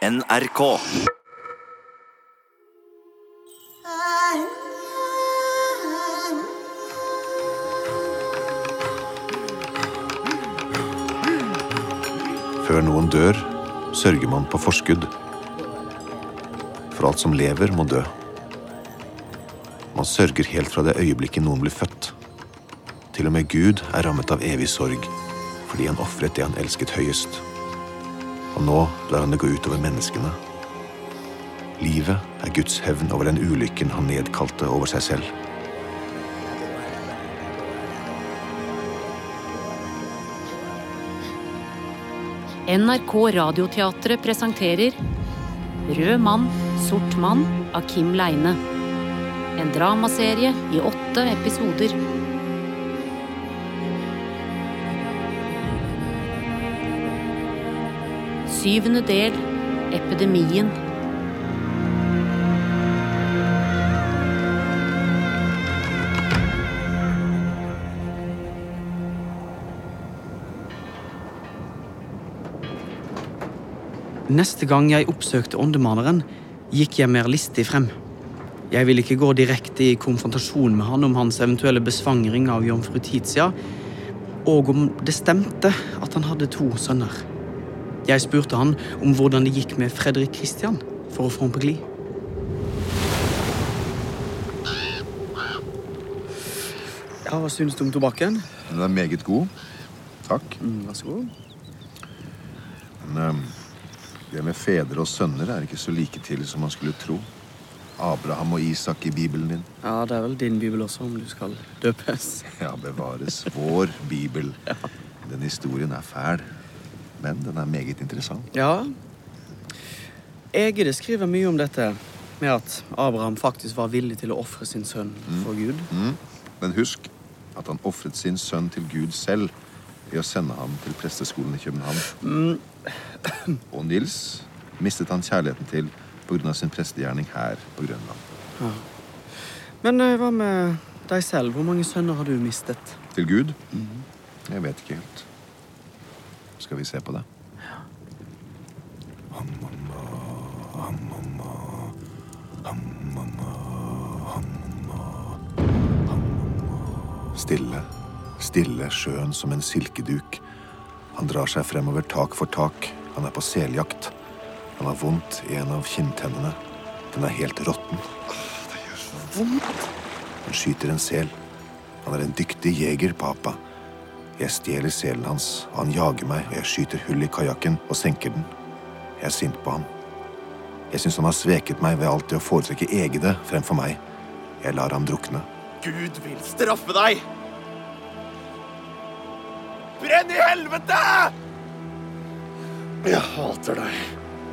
NRK. Før noen dør, sørger man på forskudd. For alt som lever, må dø. Man sørger helt fra det øyeblikket noen blir født. Til og med Gud er rammet av evig sorg, fordi han ofret det han elsket høyest. Og nå lar han det gå utover menneskene. Livet er Guds hevn over den ulykken han nedkalte over seg selv. NRK Radioteatret presenterer Rød mann, sort mann av Kim Leine. En dramaserie i åtte episoder. Syvende del Epidemien. Neste gang jeg oppsøkte åndemaneren, gikk jeg mer listig frem. Jeg ville ikke gå direkte i konfrontasjon med han om hans eventuelle besvangring av jomfru Titia, og om det stemte at han hadde to sønner. Jeg spurte han om hvordan det gikk med Fredrik Christian, for å få ham på glid. Ja, Hva synes du om tobakken? Den er meget god. Takk. Mm, vær så god. Men øhm, det med fedre og sønner er ikke så like til som man skulle tro. Abraham og Isak i bibelen din. Ja, Det er vel din bibel også, om du skal døpes. Ja, bevares. Vår bibel. Den historien er fæl, men den er meget interessant. Ja. Egede skriver mye om dette, med at Abraham faktisk var villig til å ofre sin sønn for Gud. Mm. Men husk at han ofret sin sønn til Gud selv ved å sende ham til presteskolen i København. Og Nils mistet han kjærligheten til pga. sin prestegjerning her på Grønland. Men eh, hva med deg selv? Hvor mange sønner har du mistet? Til Gud? Jeg vet ikke helt. Skal vi se på det? Stille, stille sjøen som en silkeduk. Han drar seg fremover tak for tak. Han er på seljakt. Han har vondt i en av kinntennene. Den er helt råtten. Han skyter en sel. Han er en dyktig jeger, papa. Jeg stjeler selen hans, og han jager meg, og jeg skyter hull i kajakken og senker den. Jeg er sint på ham. Jeg syns han har sveket meg ved alltid å foretrekke Egede fremfor meg. Jeg lar ham drukne. Gud vil straffe deg! Brenn i helvete! Jeg hater deg.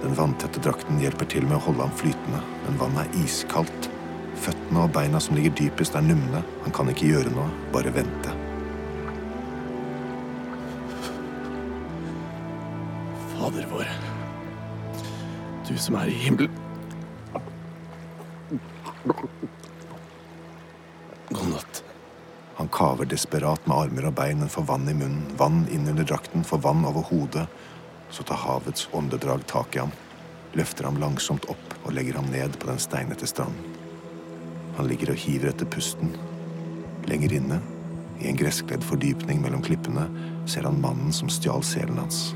Den vanntette drakten hjelper til med å holde ham flytende, men vannet er iskaldt. Føttene og beina som ligger dypest, er numne. Han kan ikke gjøre noe, bare vente. Fader vår, du som er i himmelen. God natt. Han kaver desperat med armer og bein, men får vann i munnen, vann inn under drakten, får vann over hodet. Så tar havets åndedrag tak i ham, løfter ham langsomt opp og legger ham ned på den steinete stranden. Han ligger og hiver etter pusten. Lenger inne, i en gresskledd fordypning mellom klippene, ser han mannen som stjal selen hans.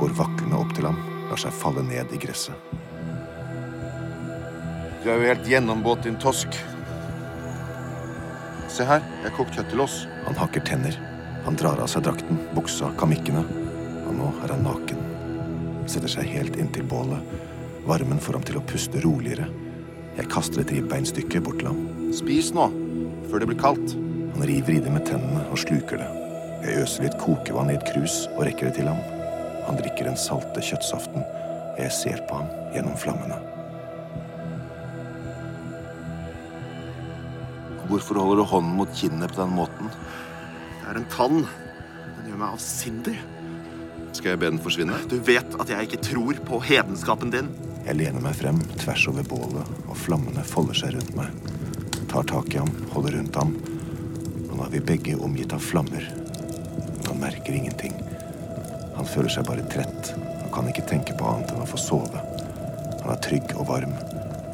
Går vaklende opp til ham, lar seg falle ned i gresset. Du er jo helt gjennomvåt, din tosk. Se her, jeg har kokt kjøtt til oss. Han hakker tenner. Han drar av seg drakten, buksa, kamikkene. Og nå er han naken. Setter seg helt inntil bålet. Varmen får ham til å puste roligere. Jeg kaster et ribbeinstykke bort til ham. Spis nå, før det blir kaldt. Han river i det med tennene og sluker det. Jeg øser litt kokevann i et krus og rekker det til ham. Han drikker den salte kjøttsaften, og jeg ser på ham gjennom flammene. Hvorfor holder du hånden mot kinnet på den måten? Det er en tann. Den gjør meg avsindig. Skal jeg be den forsvinne? Du vet at jeg ikke tror på hedenskapen din. Jeg lener meg frem tvers over bålet, og flammene folder seg rundt meg. Tar tak i ham, holder rundt ham. Og nå er vi begge omgitt av flammer. Men han merker ingenting. Han føler seg bare trett. Han kan ikke tenke på annet enn å få sove. Han er trygg og varm.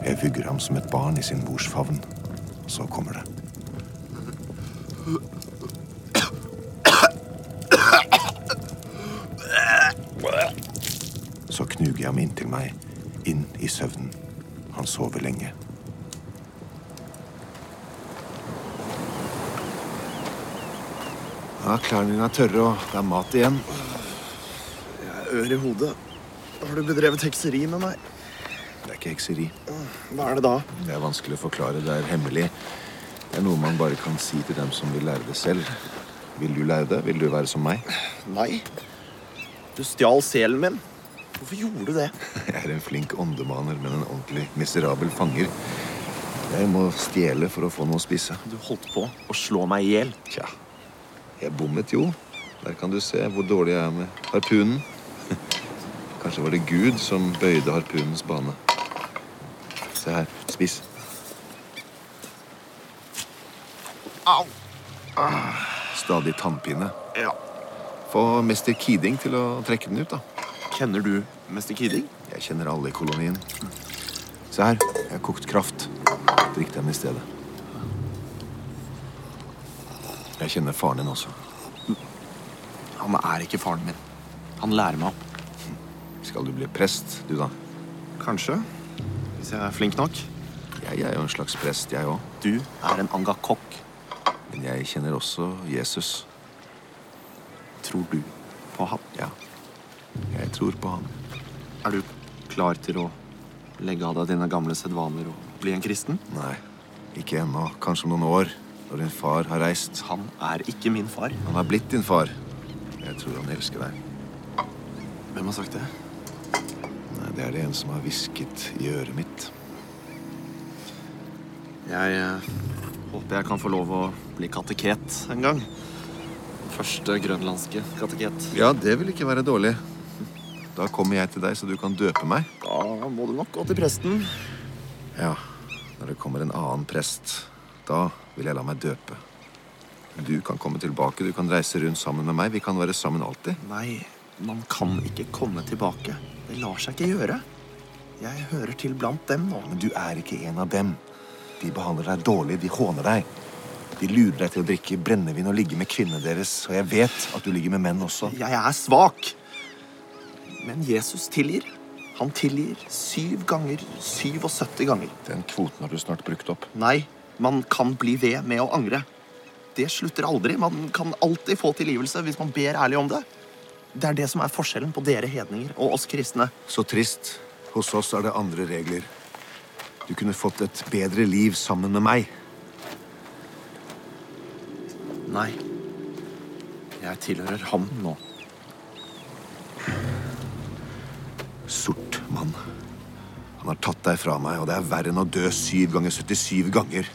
Jeg vugger ham som et barn i sin mors favn. Så kommer det. Så knuger jeg ham inntil meg, inn i søvnen. Han sover lenge. Ja, Klærne dine er tørre, og det er mat igjen. Ør i hodet. Har du bedrevet hekseri med meg? Det er ikke hekseri. Hva er det da? Det er vanskelig å forklare. Det er hemmelig. Det er noe man bare kan si til dem som vil lære det selv. Vil du lære det? Vil du være som meg? Nei. Du stjal selen min. Hvorfor gjorde du det? Jeg er en flink åndemaner, men en ordentlig miserabel fanger. Jeg må stjele for å få noe å spise. Du holdt på å slå meg i hjel. Tja, jeg bommet jo. Der kan du se hvor dårlig jeg er med harpunen. Kanskje var det Gud som bøyde harpunens bane. Se her. Spis. Au! Stadig tannpine. Ja. Få mester Kiding til å trekke den ut, da. Kjenner du mester Kiding? Jeg kjenner alle i kolonien. Se her. Jeg har kokt kraft. Drikk den i stedet. Jeg kjenner faren din også. Han er ikke faren min. Han lærer meg opp. Skal du bli prest, du, da? Kanskje. Hvis jeg er flink nok. Jeg er jo en slags prest, jeg òg. Du er en angakokk. Men jeg kjenner også Jesus. Tror du på ham? Ja. Jeg tror på han. Er du klar til å legge av deg dine gamle sedvaner og bli en kristen? Nei, ikke ennå. Kanskje om noen år. Når din far har reist. Han er ikke min far. Han har blitt din far. Jeg tror han elsker deg. Hvem har sagt det? Det er det en som har hvisket i øret mitt. Jeg eh, håper jeg kan få lov å bli kateket en gang. Første grønlandske kateket. Ja, det vil ikke være dårlig. Da kommer jeg til deg, så du kan døpe meg. Da må du nok gå til presten. Ja, når det kommer en annen prest, da vil jeg la meg døpe. Du kan komme tilbake, du kan reise rundt sammen med meg. Vi kan være sammen alltid. Nei, man kan ikke komme tilbake. Det lar seg ikke gjøre. Jeg hører til blant dem nå. Men du er ikke en av dem. De behandler deg dårlig, de håner deg. De lurer deg til å drikke brennevin og ligge med kvinnene deres. Og jeg vet at du ligger med menn også. Jeg er svak. Men Jesus tilgir. Han tilgir syv ganger 77 ganger. Den kvoten har du snart brukt opp. Nei, man kan bli ved med å angre. Det slutter aldri. Man kan alltid få tilgivelse hvis man ber ærlig om det. Det er det som er forskjellen på dere hedninger og oss kristne. Så trist. Hos oss er det andre regler. Du kunne fått et bedre liv sammen med meg. Nei. Jeg tilhører ham nå. Sort mann. Han har tatt deg fra meg, og det er verre enn å dø syv ganger 77 ganger.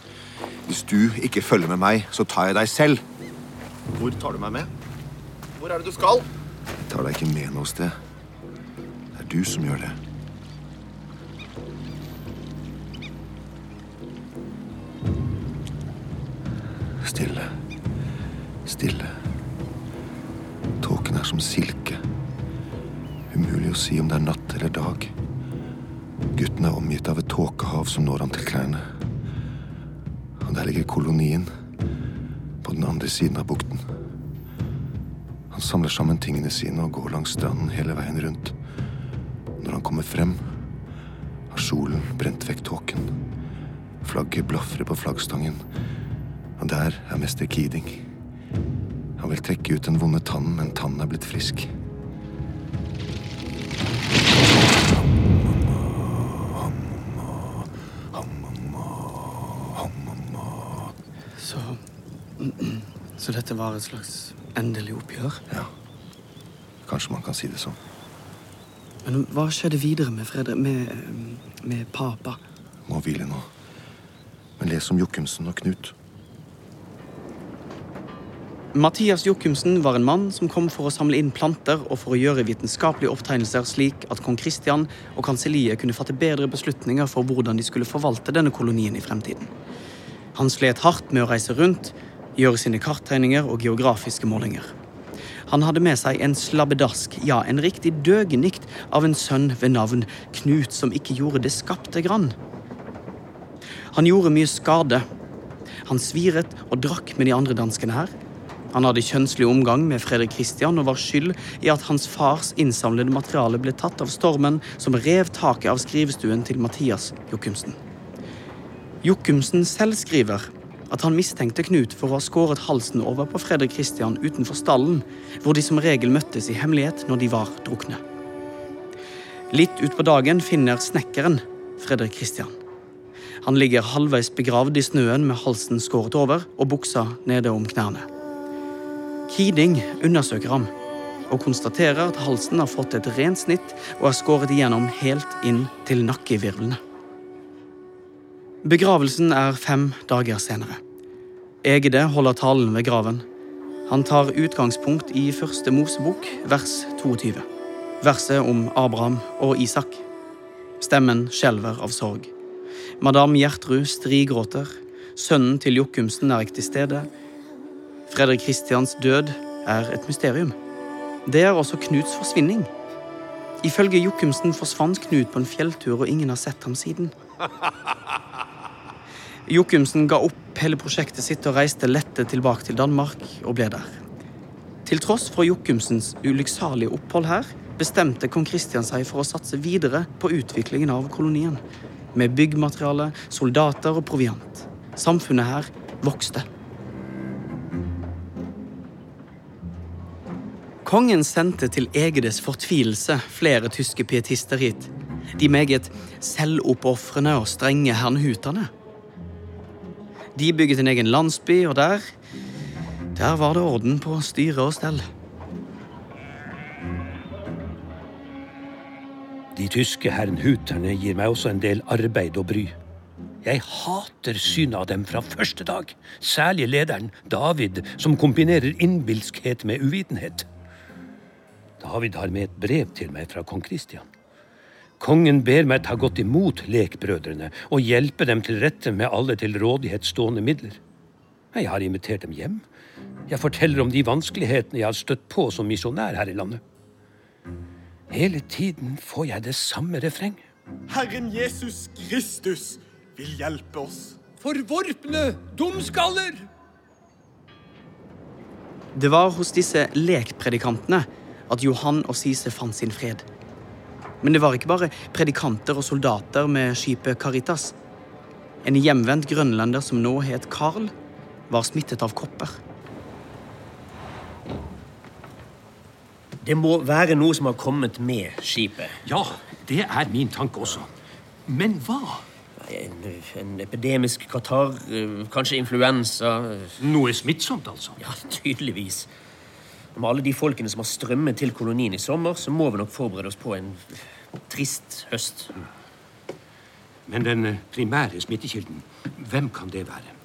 Hvis du ikke følger med meg, så tar jeg deg selv. Hvor tar du meg med? Hvor er det du skal? Jeg tar deg ikke med noe sted. Det er du som gjør det. Stille. Stille. Tåken er som silke. Umulig å si om det er natt eller dag. Gutten er omgitt av et tåkehav som når han til klærne. Og der ligger kolonien på den andre siden av bukten. Han samler sammen tingene sine og går langs stranden hele veien rundt. Når han kommer frem, har solen brent vekk tåken. Flagget blafrer på flaggstangen, og der er mester Keating. Han vil trekke ut den vonde tannen, men tannen er blitt frisk. Så Så dette var et slags endelig oppgjør? Ja, kanskje man kan si det sånn. Men hva skjedde videre med Fredrik Med, eh, med papa? Må hvile nå. Men les om Jokumsen og Knut. Mathias Jokumsen var en mann som kom for å samle inn planter og for å gjøre vitenskapelige opptegnelser slik at kong Kristian og kanselliet kunne fatte bedre beslutninger for hvordan de skulle forvalte denne kolonien i fremtiden. Han slet hardt med å reise rundt, gjøre sine karttegninger og geografiske målinger. Han hadde med seg en slabbedask, ja, en riktig døgenikt av en sønn ved navn Knut, som ikke gjorde det skapte grann. Han gjorde mye skade. Han sviret og drakk med de andre danskene her. Han hadde kjønnslig omgang med Fredrik Kristian og var skyld i at hans fars innsamlede materiale ble tatt av stormen som rev taket av skrivestuen til Mathias Jokumsen. Jokumsen selv skriver at han mistenkte Knut for å ha skåret halsen over på Fredrik Kristian utenfor stallen, hvor de som regel møttes i hemmelighet når de var drukne. Litt utpå dagen finner snekkeren Fredrik Kristian. Han ligger halvveis begravd i snøen med halsen skåret over og buksa nede om knærne. Keating undersøker ham og konstaterer at halsen har fått et rent snitt og er skåret igjennom helt inn til nakkevirvlene. Begravelsen er fem dager senere. Egede holder talen ved graven. Han tar utgangspunkt i første Mosebok, vers 22. Verset om Abraham og Isak. Stemmen skjelver av sorg. Madam Gjertrud strigråter. Sønnen til Jokumsen er ikke til stede. Fredrik Kristians død er et mysterium. Det er også Knuts forsvinning. Ifølge Jokumsen forsvant Knut på en fjelltur, og ingen har sett ham siden. Jokumsen ga opp hele prosjektet sitt og reiste lette tilbake til Danmark og ble der. Til tross for Jokumsens ulykksalige opphold her, bestemte kong Kristian seg for å satse videre på utviklingen av kolonien. Med byggmateriale, soldater og proviant. Samfunnet her vokste. Kongen sendte til Egedes fortvilelse flere tyske pietister hit. De meget selvoppofrende og strenge hernhutene. De bygget en egen landsby, og der Der var det orden på styre og stell. De tyske hernhuterne gir meg også en del arbeid og bry. Jeg hater synet av dem fra første dag, særlig lederen, David, som kombinerer innbilskhet med uvitenhet. David har med et brev til meg fra kong Kristian. Kongen ber meg ta godt imot lekbrødrene og hjelpe dem til rette med alle til rådighet stående midler. Jeg har invitert dem hjem. Jeg forteller om de vanskelighetene jeg har støtt på som misjonær her i landet. Hele tiden får jeg det samme refreng. Herren Jesus Kristus vil hjelpe oss. Forvorpne dumskaller! Det var hos disse lekpredikantene at Johan og Sise fant sin fred. Men det var ikke bare predikanter og soldater med skipet Caritas. En hjemvendt grønlender som nå het Carl, var smittet av kopper. Det må være noe som har kommet med skipet. Ja, det er min tanke også. Men hva? En, en epidemisk katarr, eh, kanskje influensa Noe smittsomt, altså? Ja, tydeligvis. Med alle de folkene som har strømmet til kolonien i sommer, så må vi nok forberede oss på en trist høst. Men den eh, primære smittekilden, hvem kan det være?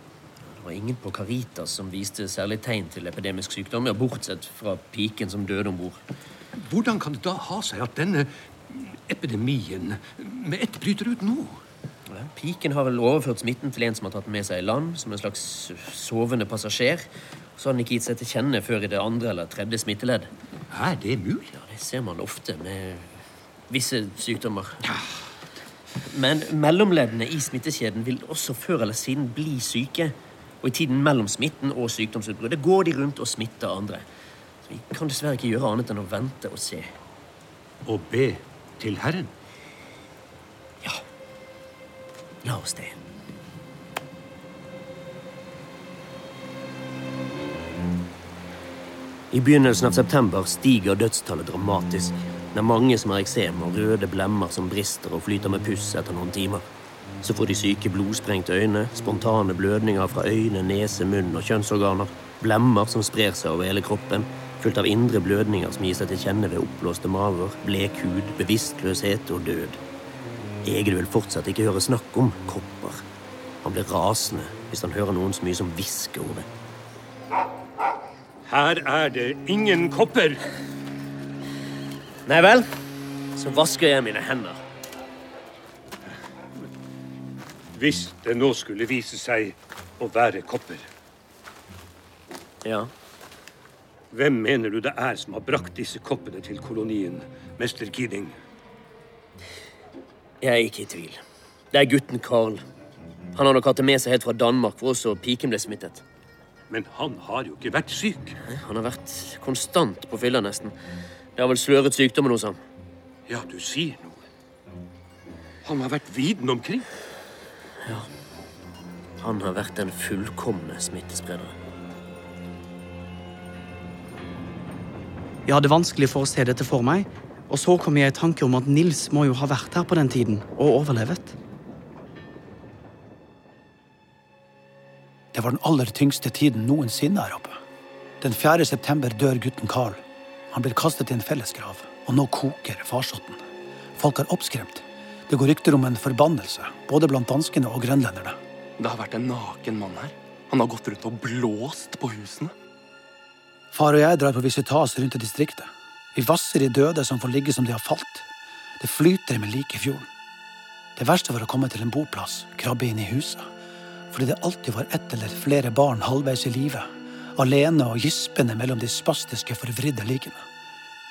Det var ingen på Caritas som viste særlig tegn til epidemisk sykdom, ja, bortsett fra piken som døde om bord. Hvordan kan det da ha seg at denne epidemien med ett bryter ut nå? Ja, piken har vel overført smitten til en som har tatt den med seg i land, som en slags sovende passasjer. Så har den ikke gitt seg til kjenne før i det andre eller tredje smitteledd. Er det mulig? Ja, Det ser man ofte med visse sykdommer. Men mellomleddene i smittekjeden vil også før eller siden bli syke. Og i tiden mellom smitten og sykdomsutbruddet går de rundt og smitter andre. Så vi kan dessverre ikke gjøre annet enn å vente og se. Og be til Herren? La oss det. I begynnelsen av september stiger dødstallet dramatisk. Det er mange som har eksem og røde blemmer som brister og flyter med puss etter noen timer. Så får de syke blodsprengte øyne, spontane blødninger fra øyne, nese, munn og kjønnsorganer. Blemmer som sprer seg over hele kroppen, fulgt av indre blødninger som gir seg til kjenne ved oppblåste maver, blek hud, bevisstløshet og død. Egil vil fortsatt ikke høre snakk om kopper. Han blir rasende hvis han hører noen så mye som hviske over. Her er det ingen kopper. Nei vel, så vasker jeg mine hender. Hvis det nå skulle vise seg å være kopper. Ja. Hvem mener du det er som har brakt disse koppene til kolonien, mester Keating? Jeg er ikke i tvil. Det er gutten Carl. Han har nok hatt det med seg helt fra Danmark, hvor også piken ble smittet. Men han har jo ikke vært syk. Han har vært konstant på fylla, nesten. Det har vel sløret sykdommen hos ham. Ja, du sier noe. Han har vært viden omkring. Ja. Han har vært den fullkomne smittesprederen. Jeg hadde vanskelig for å se dette for meg, og så kom jeg i tanke om at Nils må jo ha vært her på den tiden og overlevet. Det var den aller tyngste tiden noensinne her oppe. Den 4. september dør gutten Carl. Han blir kastet i en fellesgrav, og nå koker farsotten. Folk er oppskremt. Det går rykter om en forbannelse, både blant danskene og grønlenderne. Det har vært en naken mann her. Han har gått rundt og blåst på husene. Far og jeg drar på visitas rundt i distriktet. Vi vasser i døde som får ligge som de har falt. Det flyter med lik i fjorden. Det verste var å komme til en boplass, krabbe inn i huset. Fordi det alltid var ett eller flere barn halvveis i livet. Alene og gispende mellom de spastiske, forvridde likene.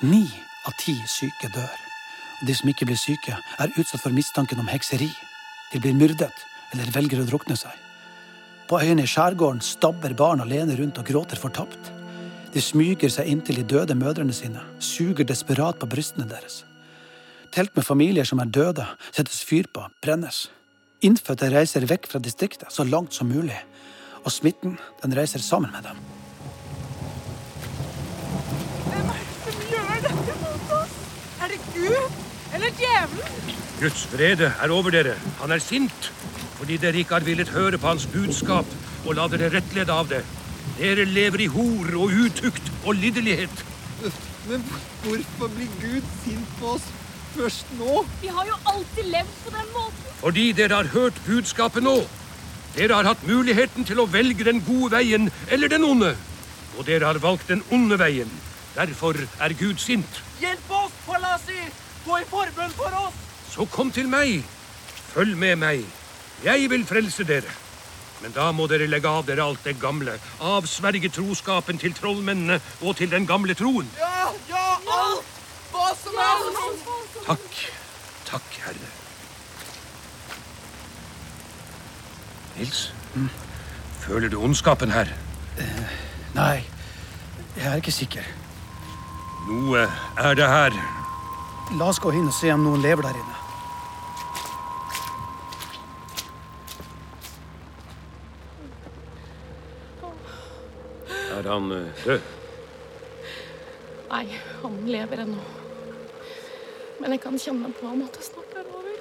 Ni av ti syke dør. Og de som ikke blir syke, er utsatt for mistanken om hekseri. De blir myrdet eller velger å drukne seg. På øyene i skjærgården stabber barn alene rundt og gråter fortapt. De smyger seg inntil de døde mødrene sine, suger desperat på brystene deres. Telt med familier som er døde, settes fyr på, brennes. Innfødte reiser vekk fra distriktet så langt som mulig, og smitten den reiser sammen med dem. Hvem er det som gjør dette mot oss? Er det Gud eller djevelen? Guds vrede er over dere. Han er sint fordi dere ikke har villet høre på hans budskap og la dere rettlede av det. Dere lever i hor og utukt og lidderlighet. Men hvorfor blir Gud sint på oss først nå? Vi har jo alltid levd på den måten. Fordi dere har hørt budskapet nå. Dere har hatt muligheten til å velge den gode veien eller den onde. Og dere har valgt den onde veien. Derfor er Gud sint. Hjelp oss, Palasi! Gå i forbønn for oss! Så kom til meg. Følg med meg. Jeg vil frelse dere. Men da må dere legge av dere alt det gamle. Avsverge troskapen til trollmennene og til den gamle troen. Ja, ja, alt! Hva som helst! Takk. Takk, Herre. Nils, føler du ondskapen her? Nei, jeg er ikke sikker. Noe er det her. La oss gå inn og se om noen lever der inne. Er han eh, død? Nei, han lever ennå. Men jeg kan kjenne på ham at det snart er over.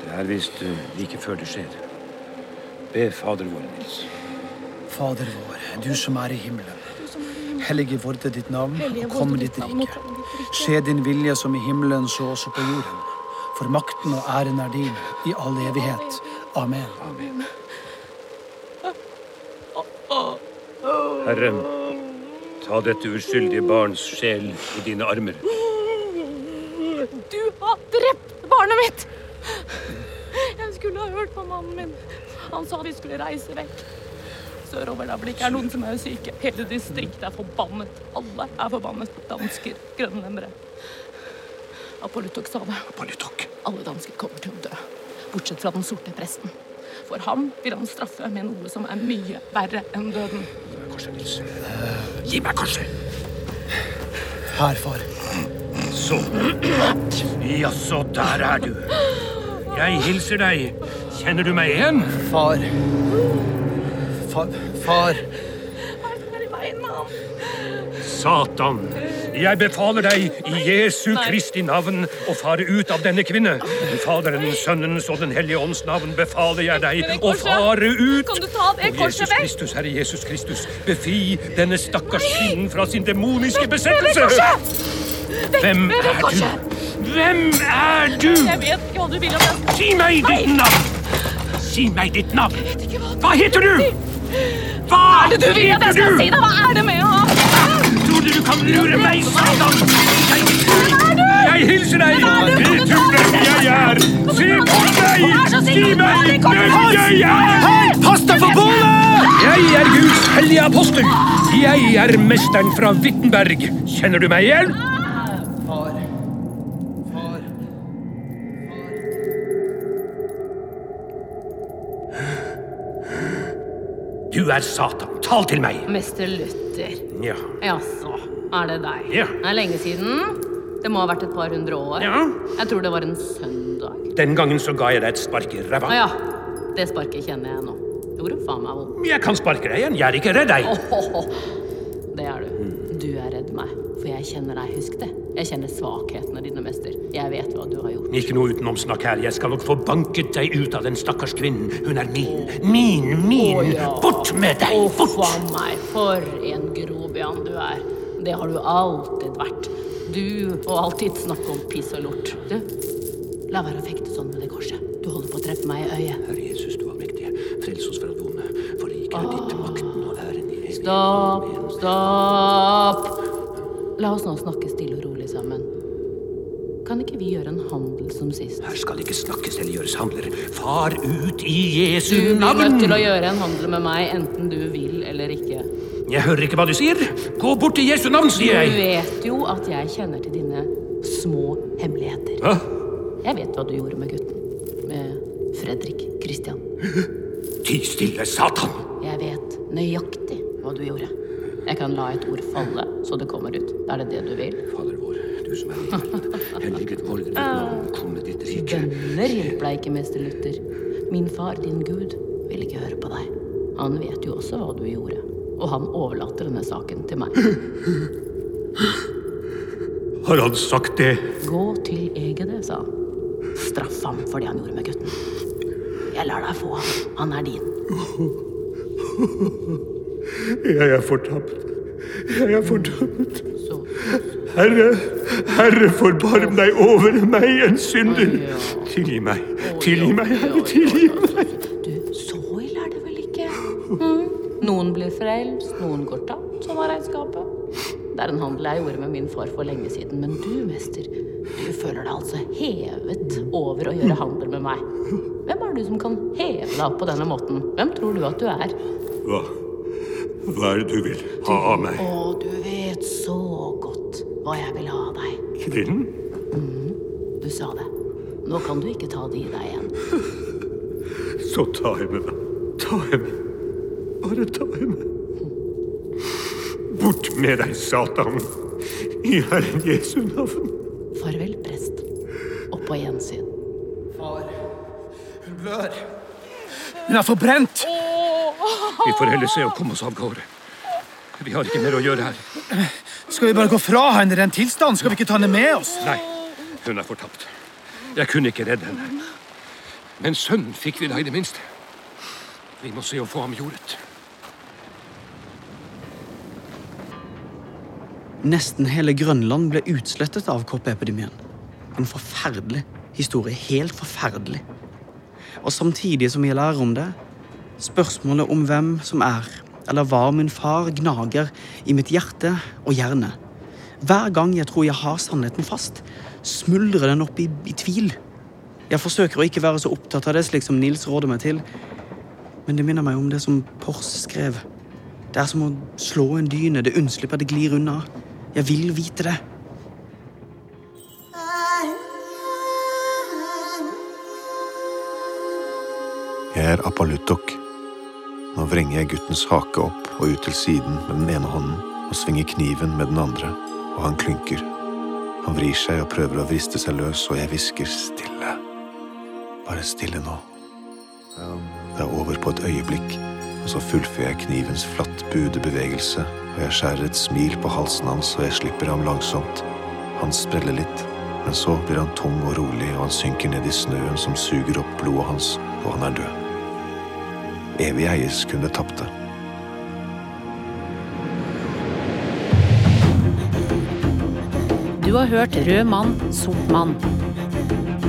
Det er visst eh, like før det skjer. Be Fader vår, Nils. Fader vår, du som er i himmelen. Hellige vorde ditt navn, og kom ditt rike. Se. Skje din vilje som i himmelen, så også på jorden. For makten og æren er din i all evighet. Amen. Herre, ta dette uskyldige barns sjel i dine armer. Du har drept barnet mitt! Jeg skulle ha hørt på mannen min. Han sa vi skulle reise vekk. Sørover der det ikke er noen som er syke. Hele distriktet er forbannet. Alle er forbannet. Dansker, grønlendere. Apolytok sa det. Polytok. Alle dansker kommer til å dø. Bortsett fra den sorte presten. For ham vil han straffe med noe som er mye verre enn døden. Korset. Gi meg korset! Her, far. Så. Jaså, der er du. Jeg hilser deg. Kjenner du meg igjen? Far. Far. Far. Hva er det som er i veien med ham? Satan. Jeg befaler deg i Jesu Kristi navn å fare ut av denne kvinne. I Faderens, Sønnens og Den hellige ånds navn befaler jeg deg å fare ut. Kan du ta det korset vekk? Kristus, Herre Jesus Kristus, befri denne stakkars kvinnen fra sin demoniske besettelse. Hvem er du? Hvem er du? Jeg vet ikke hva du vil at jeg skal Si meg ditt navn! Si meg ditt navn! Hva heter du? Hva er det du vil at jeg skal si deg? Hva er det med å Tror du du kan lure meg, Satan? Jeg, hilser deg! Vet du hvem jeg er? Se på Si ta meg hvem jeg er! Pass deg for bålet! Jeg er Guds hellige apostel! Jeg er mesteren fra Wittenberg. Kjenner du meg igjen? Du er Satan. Tal til meg. Mester Luther. Ja. Jaså, er det deg? Ja. Det er lenge siden. Det må ha vært et par hundre år. Ja. Jeg tror det var en søndag. Den gangen så ga jeg deg et spark i ræva. Ja. Det sparket kjenner jeg nå. Det gjorde faen meg vondt. Jeg kan sparke deg igjen. Jeg er ikke redd deg. Åhåhå. Det er du. Du er redd meg, for jeg kjenner deg. Husk det. Jeg kjenner svakhetene dine, mester. Jeg vet hva du har gjort. Ikke noe utenomsnakk her. Jeg skal nok få banket deg ut av den stakkars kvinnen. Hun er min. Min, min. Oh, ja. Bort med deg! Oh, Bort! faen meg, for en grobian du er. Det har du alltid vært. Du og alltid snakke om piss og lort. Du, la være å fekte sånn med det korset. Du holder på å treffe meg i øyet. Herre Jesus, du allmektige, frels oss fra det vonde. For riket er ditt, makten og æren i evighet. Stopp, stopp! La oss nå snakke stille og rolig sammen. Kan ikke vi gjøre en handel som sist? Her skal ikke snakkes eller gjøres handler. Far ut i Jesu Du blir navn! nødt til å gjøre en handel med meg, enten du vil eller ikke. Jeg hører ikke hva du sier. Gå bort i Jesu navn, sier jeg. Du vet jo at jeg kjenner til dine små hemmeligheter. Hva? Jeg vet hva du gjorde med gutten. Med Fredrik Christian. Ti stille, Satan! Jeg vet nøyaktig hva du gjorde. Jeg kan la et ord falle, så det kommer ut. Er det det du vil? Fader vår, du som er i himmelen. Helliget vorde ditt navn, komme ditt rike. Bønner hjelper deg ikke, mester Luther. Min far, din Gud, vil ikke høre på deg. Han vet jo også hva du gjorde. Og han overlater denne saken til meg. Har han sagt det? Gå til Egede, sa han. Straff ham for det han gjorde med gutten. Jeg lar deg få ham. Han er din. Jeg er fortapt. Jeg er fortapt. Herre, Herre, forbarm deg over meg, en synder. Tilgi meg, tilgi meg, Herre, tilgi meg. du, så ille er det vel ikke? Mm. Noen blir frelst, noen går tapt, sånn var regnskapet. Det er en handel jeg gjorde med min far for lenge siden, men du, mester, du føler deg altså hevet over å gjøre handel med meg. Hvem er du som kan heve deg opp på denne måten? Hvem tror du at du er? Hva? Hva er det du vil ha av meg? Å, du vet så godt hva jeg vil ha av deg. Kvinnen? Du sa det. Nå kan du ikke ta det i deg igjen. Så ta henne, da. Ta henne. Bare ta henne. Bort med deg, Satan. I Herren Jesu navn. Farvel, prest. Og på gjensyn. Far. Hun blør. Hun er forbrent. Vi får heller se å komme oss av gårde. Vi har ikke mer å gjøre her. Skal vi bare gå fra henne i den tilstanden? Skal vi ikke ta henne med oss? Nei, hun er fortapt. Jeg kunne ikke redde henne. Men sønnen fikk vi da i det minste. Vi må se å få ham jordet. Nesten hele Grønland ble utslettet av koppeepidemien. En forferdelig historie. Helt forferdelig. Og samtidig som jeg lærer om det, spørsmålet om hvem som er, eller var min far, gnager i mitt hjerte og hjerne. Hver gang jeg tror jeg har sannheten fast, smuldrer den opp i, i tvil. Jeg forsøker å ikke være så opptatt av det, slik som Nils råder meg til, men det minner meg om det som Pors skrev. Det er som å slå en dyne, det unnslipper, det glir unna. Jeg vil vite det. Jeg er Apaluttok. Nå vrenger jeg guttens hake opp og ut til siden med den ene hånden og svinger kniven med den andre, og han klynker. Han vrir seg og prøver å vriste seg løs, og jeg hvisker stille. Bare stille nå. Det er over på et øyeblikk, og så fullfører jeg knivens flatt bude bevegelse, og jeg skjærer et smil på halsen hans, og jeg slipper ham langsomt. Han spreller litt, men så blir han tung og rolig, og han synker ned i snøen som suger opp blodet hans, og han er død. Evig eies kun det tapte. Du har hørt Rød mann, sort mann.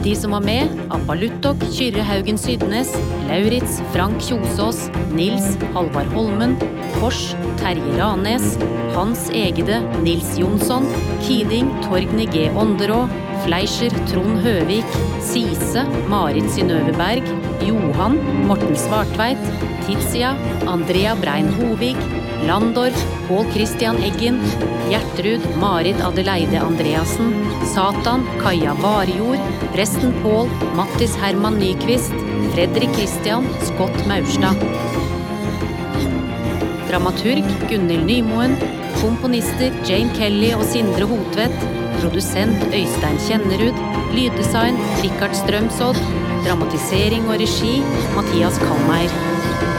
De som var med, Appaluttok, Kyrre Haugen Sydnes, Lauritz Frank Kjosås, Nils Halvard Holmen, Kors Terje Ranes, Hans Egede Nils Jonsson, Kiding Torgny G. Ånderå, Fleischer Trond Høvik, Sise Marit Synnøve Berg, Johan Morten Svartveit, Tizia Andrea Brein Hovig, Landorf Pål Christian Eggen, Gjertrud Marit Adeleide Andreassen, Satan Kaja Varjord, presten Pål Mattis Herman Nyquist, Fredrik Christian Scott Maurstad. Dramaturg Gunhild Nymoen. Komponister Jane Kelly og Sindre Hotvedt. Produsent Øystein Kjennerud. Lyddesign Rikard Strømsodd. Dramatisering og regi Mathias Kalmeier.